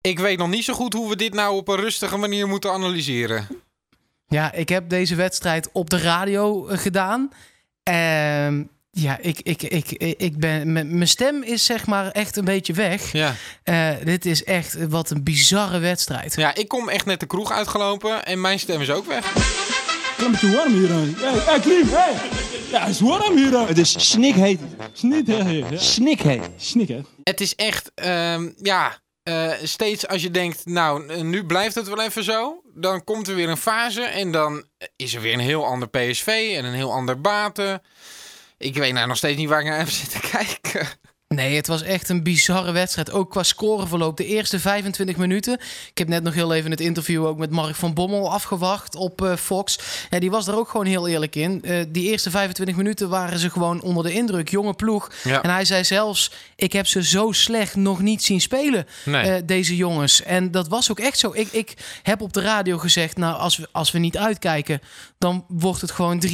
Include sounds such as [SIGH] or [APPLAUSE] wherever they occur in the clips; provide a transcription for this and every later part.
Ik weet nog niet zo goed hoe we dit nou op een rustige manier moeten analyseren. Ja, ik heb deze wedstrijd op de radio eh, gedaan. Ehm ja, ik, ik, ik, ik ben. Mijn stem is zeg maar echt een beetje weg. Ja. Eh, dit is echt wat een bizarre wedstrijd. ja, ik kom echt net de kroeg uitgelopen en mijn stem is ook weg. Een beetje warm hier. hè. Hey, hey, Klim, hey. Ja, het is warm hier. Het is snikheet. Snikheet. Snik, hè. Het is echt, ehm, ja, eh, steeds als je denkt, nou, eh, nu blijft het wel even zo. Dan komt er weer een fase en dan is er weer een heel ander PSV en een heel ander Baten. Ik weet nou nog steeds niet waar ik naar [LAUGHS] heb zitten kijken. Nee, het was echt een bizarre wedstrijd. Ook qua scoreverloop. De eerste 25 minuten. Ik heb net nog heel even het interview ook met Mark van Bommel afgewacht op eh, Fox. Ja, die was er ook gewoon heel eerlijk in. Eh, die eerste 25 minuten waren ze gewoon onder de indruk. Jonge ploeg. Ja. En hij zei zelfs, ik heb ze zo slecht nog niet zien spelen. Nee. eh, deze jongens. En dat was ook echt zo. Ik, ik heb op de radio gezegd, nou, als we, als we niet uitkijken, dan wordt het gewoon 3-4-0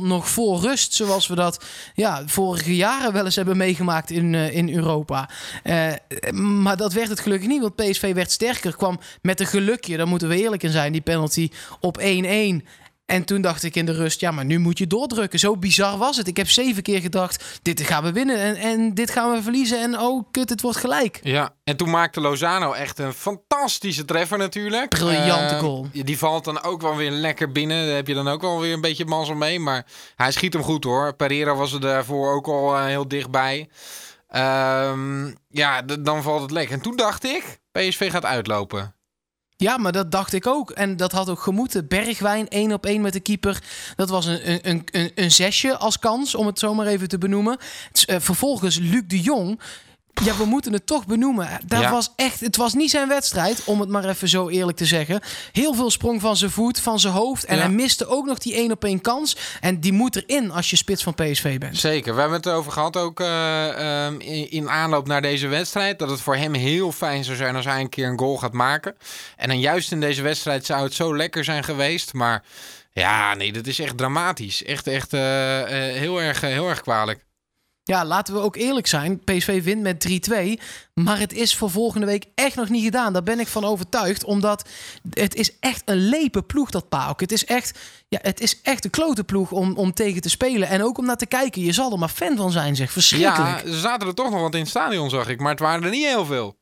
nog voor rust. Zoals we dat ja, vorige jaren wel eens hebben meegemaakt in, eh, in Europa. Eh, maar dat werd het gelukkig niet, want PSV werd sterker. Kwam met een gelukje, daar moeten we eerlijk in zijn, die penalty op 1-1. En toen dacht ik in de rust, ja, maar nu moet je doordrukken. Zo bizar was het. Ik heb zeven keer gedacht, dit gaan we winnen en, en dit gaan we verliezen. En oh, kut, het wordt gelijk. Ja, en toen maakte Lozano echt een fantastische treffer natuurlijk. Briljante Eh, goal. Die valt dan ook wel weer lekker binnen. Daar heb je dan ook wel weer een beetje mazzel mee. Maar hij schiet hem goed hoor. Pereira was er daarvoor ook al heel dichtbij. Ehm, ja, dan valt het lekker. En toen dacht ik, PSV gaat uitlopen. Ja, maar dat dacht ik ook. En dat had ook gemoeten. Bergwijn, één op één met de keeper. Dat was een, een, een- een, zesje als kans, om het zo maar even te benoemen. Eh, vervolgens Luc de Jong. Ja, we moeten het toch benoemen. Dat Ja. was echt, het was niet zijn wedstrijd, om het maar even zo eerlijk te zeggen. Heel veel sprong van zijn voet, van zijn hoofd. En Ja. hij miste ook nog die één op één kans. En die moet erin als je spits van PSV bent. Zeker. We hebben het erover gehad ook eh, ehm, in, in aanloop naar deze wedstrijd. Dat het voor hem heel fijn zou zijn als hij een keer een goal gaat maken. En dan juist in deze wedstrijd zou het zo lekker zijn geweest. Maar ja, nee, dat is echt dramatisch. Echt, echt eh, eh, heel, erg, heel erg kwalijk. Ja, laten we ook eerlijk zijn. PSV wint met 3-2. Maar het is voor volgende week echt nog niet gedaan. Daar ben ik van overtuigd. Omdat het is echt een lepe ploeg, dat PAOK. Het is echt, ja, het is echt een klote ploeg om, om tegen te spelen. En ook om naar te kijken. Je zal er maar fan van zijn, zeg. Verschrikkelijk. Ja, er zaten er toch nog wat in het stadion, zag ik. Maar het waren er niet heel veel.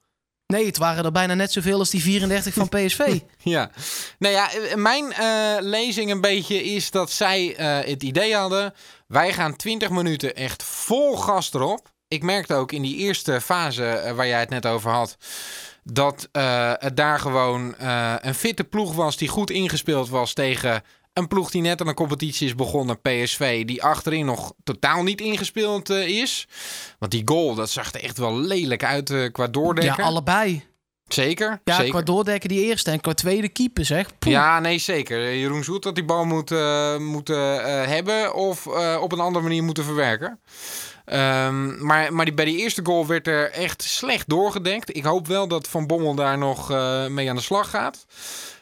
Nee, het waren er bijna net zoveel als die 34 van PSV. [LAUGHS] Ja, nou ja, eh, mijn eh, lezing een beetje is dat zij eh, het idee hadden. Wij gaan 20 minuten echt vol gas erop. Ik merkte ook in die eerste fase waar jij het net over had. Dat het daar gewoon een fitte ploeg was die goed ingespeeld was tegen een ploeg die net aan een competitie is begonnen, PSV, die achterin nog totaal niet ingespeeld eh, is. Want die goal, dat zag er echt wel lelijk uit eh, qua ja, doordekken. allebei. Zeker, Ja, zeker. qua doordekken die eerste en qua tweede keeper, zeg. Poeh. Ja, nee, zeker. Jeroen Zoet had die bal moeten, moeten eh, hebben of op een andere manier moeten verwerken. Ehm, maar maar die, bij die eerste goal werd er echt slecht doorgedekt. Ik hoop wel dat Van Bommel daar nog mee aan de slag gaat.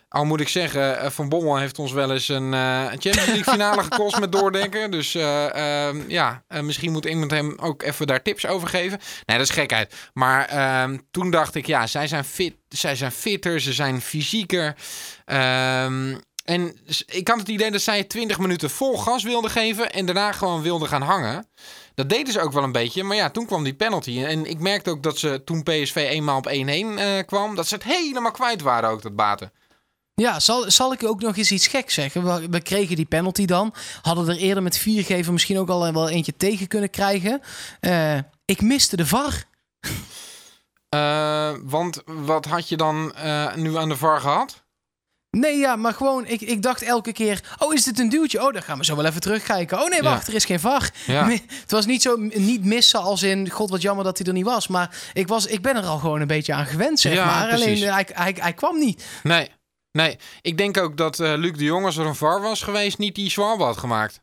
Al moet ik zeggen, eh, Van Bommel heeft ons wel eens een een Champions League finale gekost met doordenken. Dus eh, ehm, ja, misschien moet iemand hem ook even daar tips over geven. Nee, dat is gekheid. Maar ehm, toen dacht ik, ja, zij zijn, fit, zij zijn fitter, ze zijn fysieker. Ehm, en ik had het idee dat zij 20 minuten vol gas wilden geven en daarna gewoon wilden gaan hangen. Dat deden ze ook wel een beetje, maar ja, toen kwam die penalty. En ik merkte ook dat ze toen PSV eenmaal op 1-1 eh, kwam, dat ze het helemaal kwijt waren ook, dat baten. Ja, zal, zal ik ook nog eens iets geks zeggen? We, we kregen die penalty dan. Hadden er eerder met vier geven misschien ook al wel eentje tegen kunnen krijgen. Eh, ik miste de VAR. Eh, want wat had je dan eh, nu aan de VAR gehad? Nee, ja, maar gewoon, ik, ik dacht elke keer... Oh, is dit een duwtje? Oh, dan gaan we zo wel even terugkijken. Oh nee, Ja. wacht, er is geen VAR. Ja. [LAUGHS] Het was niet zo, niet missen als in... God, wat jammer dat hij er niet was. Maar ik, was, ik ben er al gewoon een beetje aan gewend, zeg Ja, maar. Alleen, precies. eh, hij, hij, hij kwam niet. Nee, nee. Ik denk ook dat eh, Luc de Jong, als er een VAR was geweest, niet die zwalbe had gemaakt.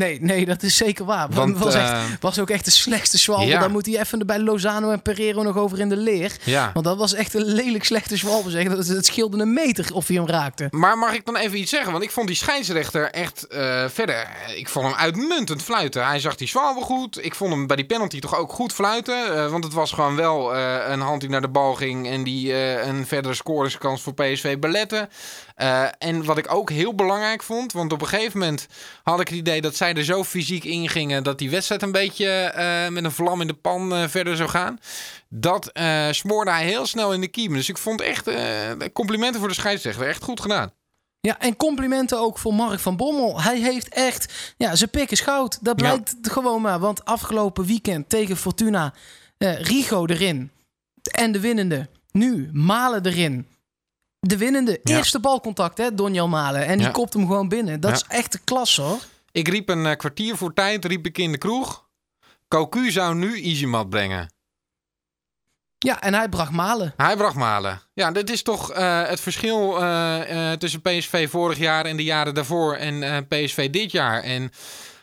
Nee, nee, dat is zeker waar. [LAUGHS] Want, was, eh, echt, was ook echt de slechtste zwalbe. Ja. Dan moet hij even bij Lozano en Pereiro nog over in de leer. Ja. Want dat was echt een lelijk slechte zwalbe. Zeg. Dat, het scheelde een meter of hij hem raakte. Maar mag ik dan even iets zeggen? Want ik vond die scheidsrechter echt eh, verder. Ik vond hem uitmuntend fluiten. Hij zag die zwalbe goed. Ik vond hem bij die penalty toch ook goed fluiten. eh, want het was gewoon wel een hand die naar de bal ging. En die een verdere scoringskans voor PSV belette. En wat ik ook heel belangrijk vond. Want op een gegeven moment had ik het idee dat zij er zo fysiek in gingen. dat die wedstrijd een beetje eh, met een vlam in de pan eh, verder zou gaan. Dat eh, smoorde hij heel snel in de kiem. Dus ik vond echt complimenten voor de scheidsrechter. Echt goed gedaan. Ja, en complimenten ook voor Mark van Bommel. Hij heeft echt, ja, zijn pik is goud. Dat Ja. blijkt gewoon maar. Want afgelopen weekend tegen Fortuna, eh, Rigo erin. En de winnende. Nu, Malen erin. De winnende. Ja. Eerste balcontact, hè, Donjel Malen. En die Ja. kopt hem gewoon binnen. Dat Ja. is echt de klas, hoor. Ik riep een eh, kwartier voor tijd, riep ik in de kroeg. Cocu zou nu Easymat brengen. Ja, en hij bracht Malen. Hij bracht Malen. Ja, dit is toch eh, het verschil eh, tussen PSV vorig jaar en de jaren daarvoor en PSV dit jaar. En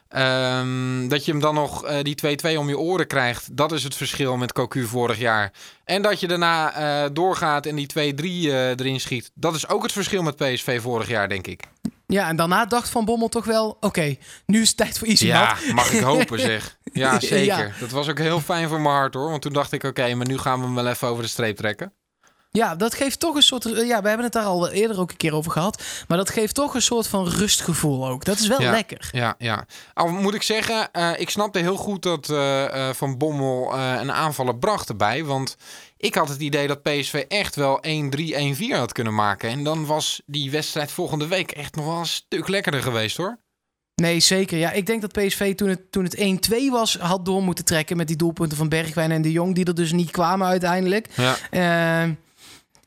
ehm, dat je hem dan nog die 2-2 om je oren krijgt, dat is het verschil met Cocu vorig jaar. En dat je daarna doorgaat en die 2-3 eh, erin schiet, dat is ook het verschil met PSV vorig jaar, denk ik. Ja, en daarna dacht Van Bommel toch wel... Oké, nu is het tijd voor Easy Ja, mag ik hopen [LAUGHS] zeg. Ja, Ja. zeker. Dat was ook heel fijn voor mijn hart hoor. Want toen dacht ik, oké, maar nu gaan we hem wel even over de streep trekken. Ja, dat geeft toch een soort... Ja, we hebben het daar al eerder ook een keer over gehad. Maar dat geeft toch een soort van rustgevoel ook. Dat is wel Ja. lekker. Ja, ja. Al moet ik zeggen, eh, ik snapte heel goed dat eh, eh, Van Bommel eh, een aanvaller bracht erbij. Want ik had het idee dat PSV echt wel 1-3, 1-4 had kunnen maken. En dan was die wedstrijd volgende week echt nog wel een stuk lekkerder geweest hoor. Nee, zeker. Ja, ik denk dat PSV toen het, toen het 1-2 was, had door moeten trekken met die doelpunten van Bergwijn en de Jong, die er dus niet kwamen uiteindelijk. Ja. Eh,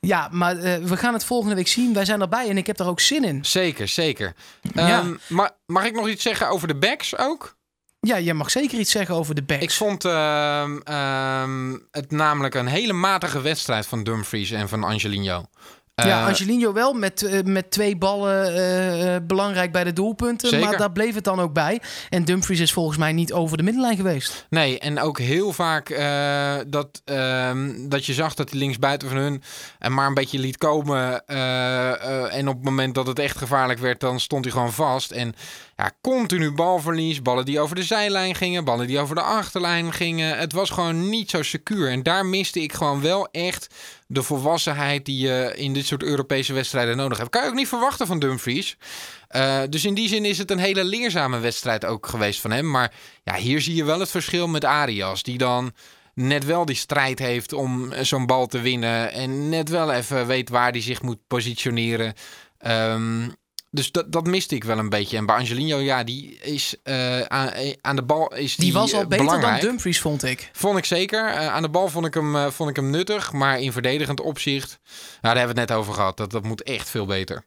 ja, maar eh, we gaan het volgende week zien. Wij zijn erbij en ik heb daar ook zin in. Zeker, zeker. Ja. Ehm, maar mag ik nog iets zeggen over de backs ook? Ja, je mag zeker iets zeggen over de backs. Ik vond ehm, ehm, het namelijk een hele matige wedstrijd van Dumfries en van Angelino. ja, Eh, Angelino wel met, eh, met twee ballen eh, belangrijk bij de doelpunten. Zeker. Maar daar bleef het dan ook bij. En Dumfries is volgens mij niet over de middenlijn geweest. Nee, en ook heel vaak dat, ehm, dat je zag dat hij linksbuiten van hun en maar een beetje liet komen. en op het moment dat het echt gevaarlijk werd, dan stond hij gewoon vast. En ja, continu balverlies, ballen die over de zijlijn gingen, ballen die over de achterlijn gingen. Het was gewoon niet zo secuur. En daar miste ik gewoon wel echt de volwassenheid die je in dit soort Europese wedstrijden nodig hebt. Kan je ook niet verwachten van Dumfries. Eh, dus in die zin is het een hele leerzame wedstrijd ook geweest van hem. Maar ja, hier zie je wel het verschil met Arias. Die dan net wel die strijd heeft om zo'n bal te winnen. En net wel even weet waar hij zich moet positioneren. Ehm, dus dat, dat miste ik wel een beetje. En bij Angelino, ja, die is eh, aan, eh, aan de bal. Is die, Die was al eh, beter belangrijk. dan Dumfries, vond ik. Vond ik zeker. Aan de bal vond ik, hem, vond ik hem nuttig. Maar in verdedigend opzicht, nou, daar hebben we het net over gehad. Dat, dat moet echt veel beter.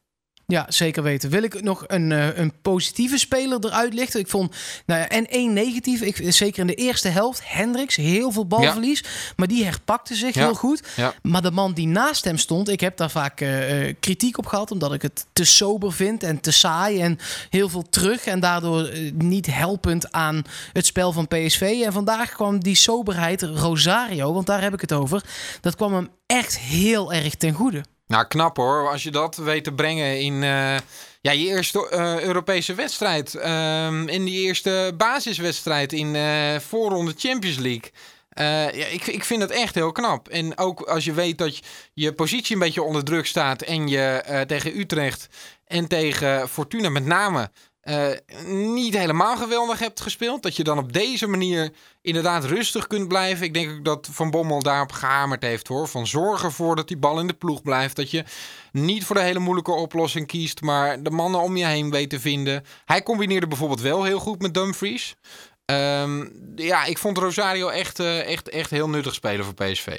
Ja, zeker weten. Wil ik nog een, eh, een positieve speler eruit lichten? Ik vond, nou ja, en één negatief. Ik, zeker in de eerste helft, Hendricks, heel veel balverlies. Maar die herpakte zich Ja. heel goed. Ja. Maar de man die naast hem stond, ik heb daar vaak eh, eh, kritiek op gehad. Omdat ik het te sober vind en te saai. En heel veel terug. En daardoor eh, niet helpend aan het spel van PSV. En vandaag kwam die soberheid, Rosario, want daar heb ik het over. Dat kwam hem echt heel erg ten goede. Nou, knap hoor. Als je dat weet te brengen in eh, ja, je eerste eh, Europese wedstrijd. Ehm, in die eerste basiswedstrijd in eh voorronde Champions League. Ja, ik, ik vind het echt heel knap. En ook als je weet dat je, je positie een beetje onder druk staat. En je tegen Utrecht en tegen Fortuna met name eh, niet helemaal geweldig hebt gespeeld. Dat je dan op deze manier inderdaad rustig kunt blijven. Ik denk ook dat Van Bommel daarop gehamerd heeft hoor. Van zorg ervoor dat die bal in de ploeg blijft. Dat je niet voor de hele moeilijke oplossing kiest. Maar de mannen om je heen weet te vinden. Hij combineerde bijvoorbeeld wel heel goed met Dumfries. Ehm, ja, ik vond Rosario echt, eh, echt, echt heel nuttig spelen voor PSV.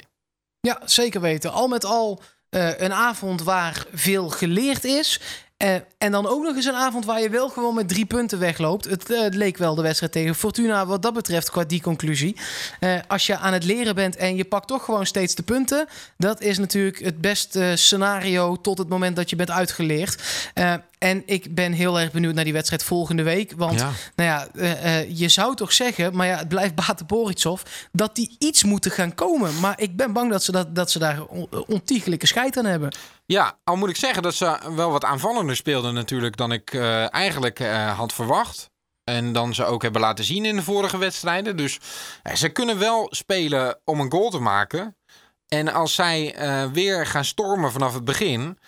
Ja, zeker weten. Al met al eh, een avond waar veel geleerd is. Eh, en dan ook nog eens een avond waar je wel gewoon met drie punten wegloopt. Het, eh, het leek wel de wedstrijd tegen Fortuna wat dat betreft qua die conclusie. Eh, als je aan het leren bent en je pakt toch gewoon steeds de punten. Dat is natuurlijk het beste scenario tot het moment dat je bent uitgeleerd. En ik ben heel erg benieuwd naar die wedstrijd volgende week. Want Ja. nou ja, je zou toch zeggen, maar ja, het blijft Bate Borisov, dat die iets moeten gaan komen. Maar ik ben bang dat ze, dat, dat ze daar on- ontiegelijke scheid aan hebben. Ja, al moet ik zeggen dat ze wel wat aanvallender speelden natuurlijk dan ik eh, eigenlijk eh, had verwacht. En dan ze ook hebben laten zien in de vorige wedstrijden. Dus eh, ze kunnen wel spelen om een goal te maken. En als zij weer gaan stormen vanaf het begin,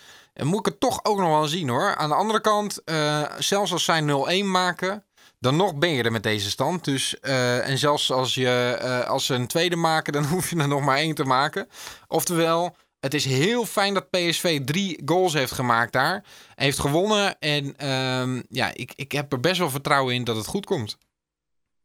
moet ik het toch ook nog wel zien hoor. Aan de andere kant, zelfs als zij 0-1 maken, dan nog ben je er met deze stand. Dus, en zelfs als, je, als ze een tweede maken, [LAUGHS] dan hoef je er nog maar één te maken. Oftewel, het is heel fijn dat PSV drie goals heeft gemaakt daar. Heeft gewonnen. En ehm, ja, ik, ik heb er best wel vertrouwen in dat het goed komt.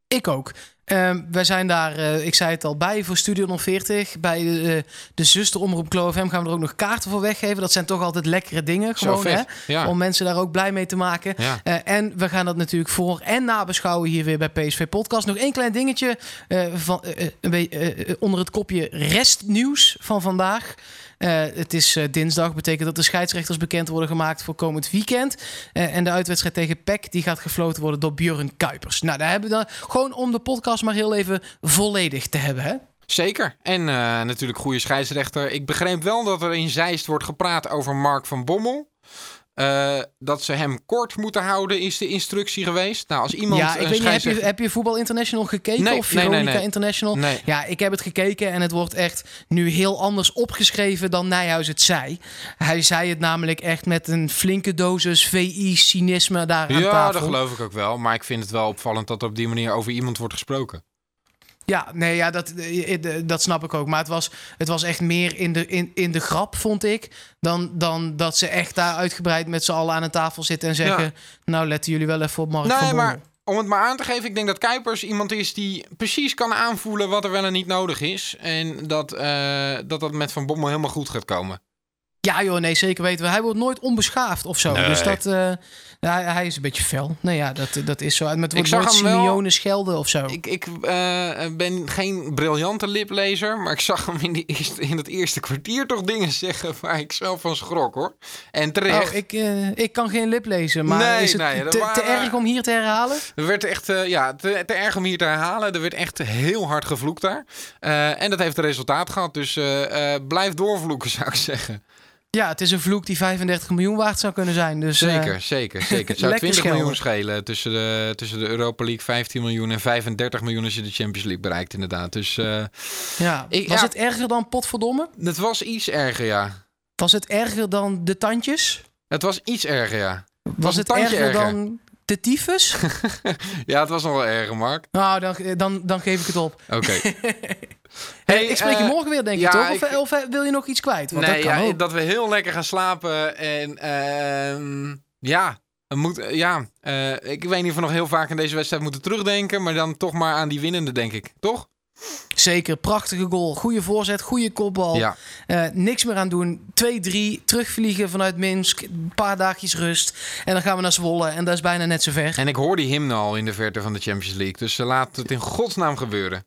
Ik ook. Ehm wij zijn daar, eh, ik zei het al, bij voor Studio 040. Bij de, eh, de zuster Omroep Glow FM gaan we er ook nog kaarten voor weggeven. Dat zijn toch altijd lekkere dingen. Gewoon, hè? Ja. Om mensen daar ook blij mee te maken. Ja. Eh, en we gaan dat natuurlijk voor en nabeschouwen hier weer bij PSV Podcast. Nog één klein dingetje van, een beetje, onder het kopje restnieuws van vandaag. Het is dinsdag, betekent dat de scheidsrechters bekend worden gemaakt voor komend weekend. En de uitwedstrijd tegen PEC die gaat gefloten worden door Björn Kuipers. Nou, daar hebben we dan gewoon om de podcast maar heel even volledig te hebben. Hè? Zeker. En eh, natuurlijk goede scheidsrechter. Ik begreep wel dat er in Zeist wordt gepraat over Mark van Bommel. Eh, dat ze hem kort moeten houden, is de instructie geweest. Nou, als iemand. ja, ik weet niet, heb je, heb je Voetbal International gekeken? Nee, of nee, Veronica nee. International? Nee. Ja, ik heb het gekeken en het wordt echt nu heel anders opgeschreven dan Nijhuis het zei. Hij zei het namelijk echt met een flinke dosis VI-cynisme daar aan Ja, tafel. dat geloof ik ook wel. Maar ik vind het wel opvallend dat er op die manier over iemand wordt gesproken. Ja, nee, ja, dat, eh, eh, dat snap ik ook. Maar het was, het was echt meer in de, in, in de grap, vond ik. Dan, dan dat ze echt daar uitgebreid met z'n allen aan een tafel zitten en zeggen... Ja. Nou, letten jullie wel even op Mark van Nee, maar om het maar aan te geven, ik denk dat Kuipers iemand is die precies kan aanvoelen wat er wel en niet nodig is. En dat eh, dat, dat met Van Bommel helemaal goed gaat komen. Ja, joh, nee, zeker weten we. Hij wordt nooit onbeschaafd of zo. Nee. Dus dat, eh, ja, hij is een beetje fel. Nee, ja, dat, dat is zo. Wordt zag nooit hem wel- Simeone schelden of zo. Ik, ik eh, ben geen briljante liplezer, maar ik zag hem in, die eerste, in het eerste kwartier toch dingen zeggen waar ik zelf van schrok hoor. En terecht. Oh, ik, eh, ik kan geen lip lezen, maar Nee, is het nee, te, erg om hier te herhalen? Er werd echt, ja, te, te erg om hier te herhalen. Er werd echt heel hard gevloekt daar. En dat heeft een resultaat gehad. Dus blijf doorvloeken, zou ik zeggen. Ja, het is een vloek die 35 miljoen waard zou kunnen zijn. Dus, eh, Zeker, zeker, zeker. Het zou [LAUGHS] lekker 20 miljoen schelen tussen de, tussen de Europa League 15 miljoen en 35 miljoen als je de Champions League bereikt, inderdaad. Dus eh ja. Ik- Was ja. het erger dan potverdomme? het was iets erger, ja. Was het erger dan de tandjes? Het was iets erger, ja. Was het erger. dan de tyfus? [LAUGHS] Ja, het was nog wel erger, Mark. nou, dan, dan, dan geef ik het op. Oké. [LAUGHS] Hey, ik spreek je eh, morgen weer, denk ja, ik, toch? Of, eh, wil je nog iets kwijt? Want nee, dat kan ja, ook. dat we heel lekker gaan slapen. En ehm, ja, we moeten, ja eh, ik weet niet of we nog heel vaak aan deze wedstrijd moeten terugdenken. Maar dan toch maar aan die winnende, denk ik. Toch? Zeker, prachtige goal. Goede voorzet, goede kopbal. Ja. Eh, niks meer aan doen. 2-3, terugvliegen vanuit Minsk. Een paar dagjes rust. En dan gaan we naar Zwolle. En dat is bijna net zo ver. En ik hoor die hymne al in de verte van de Champions League. Dus laat het in godsnaam gebeuren.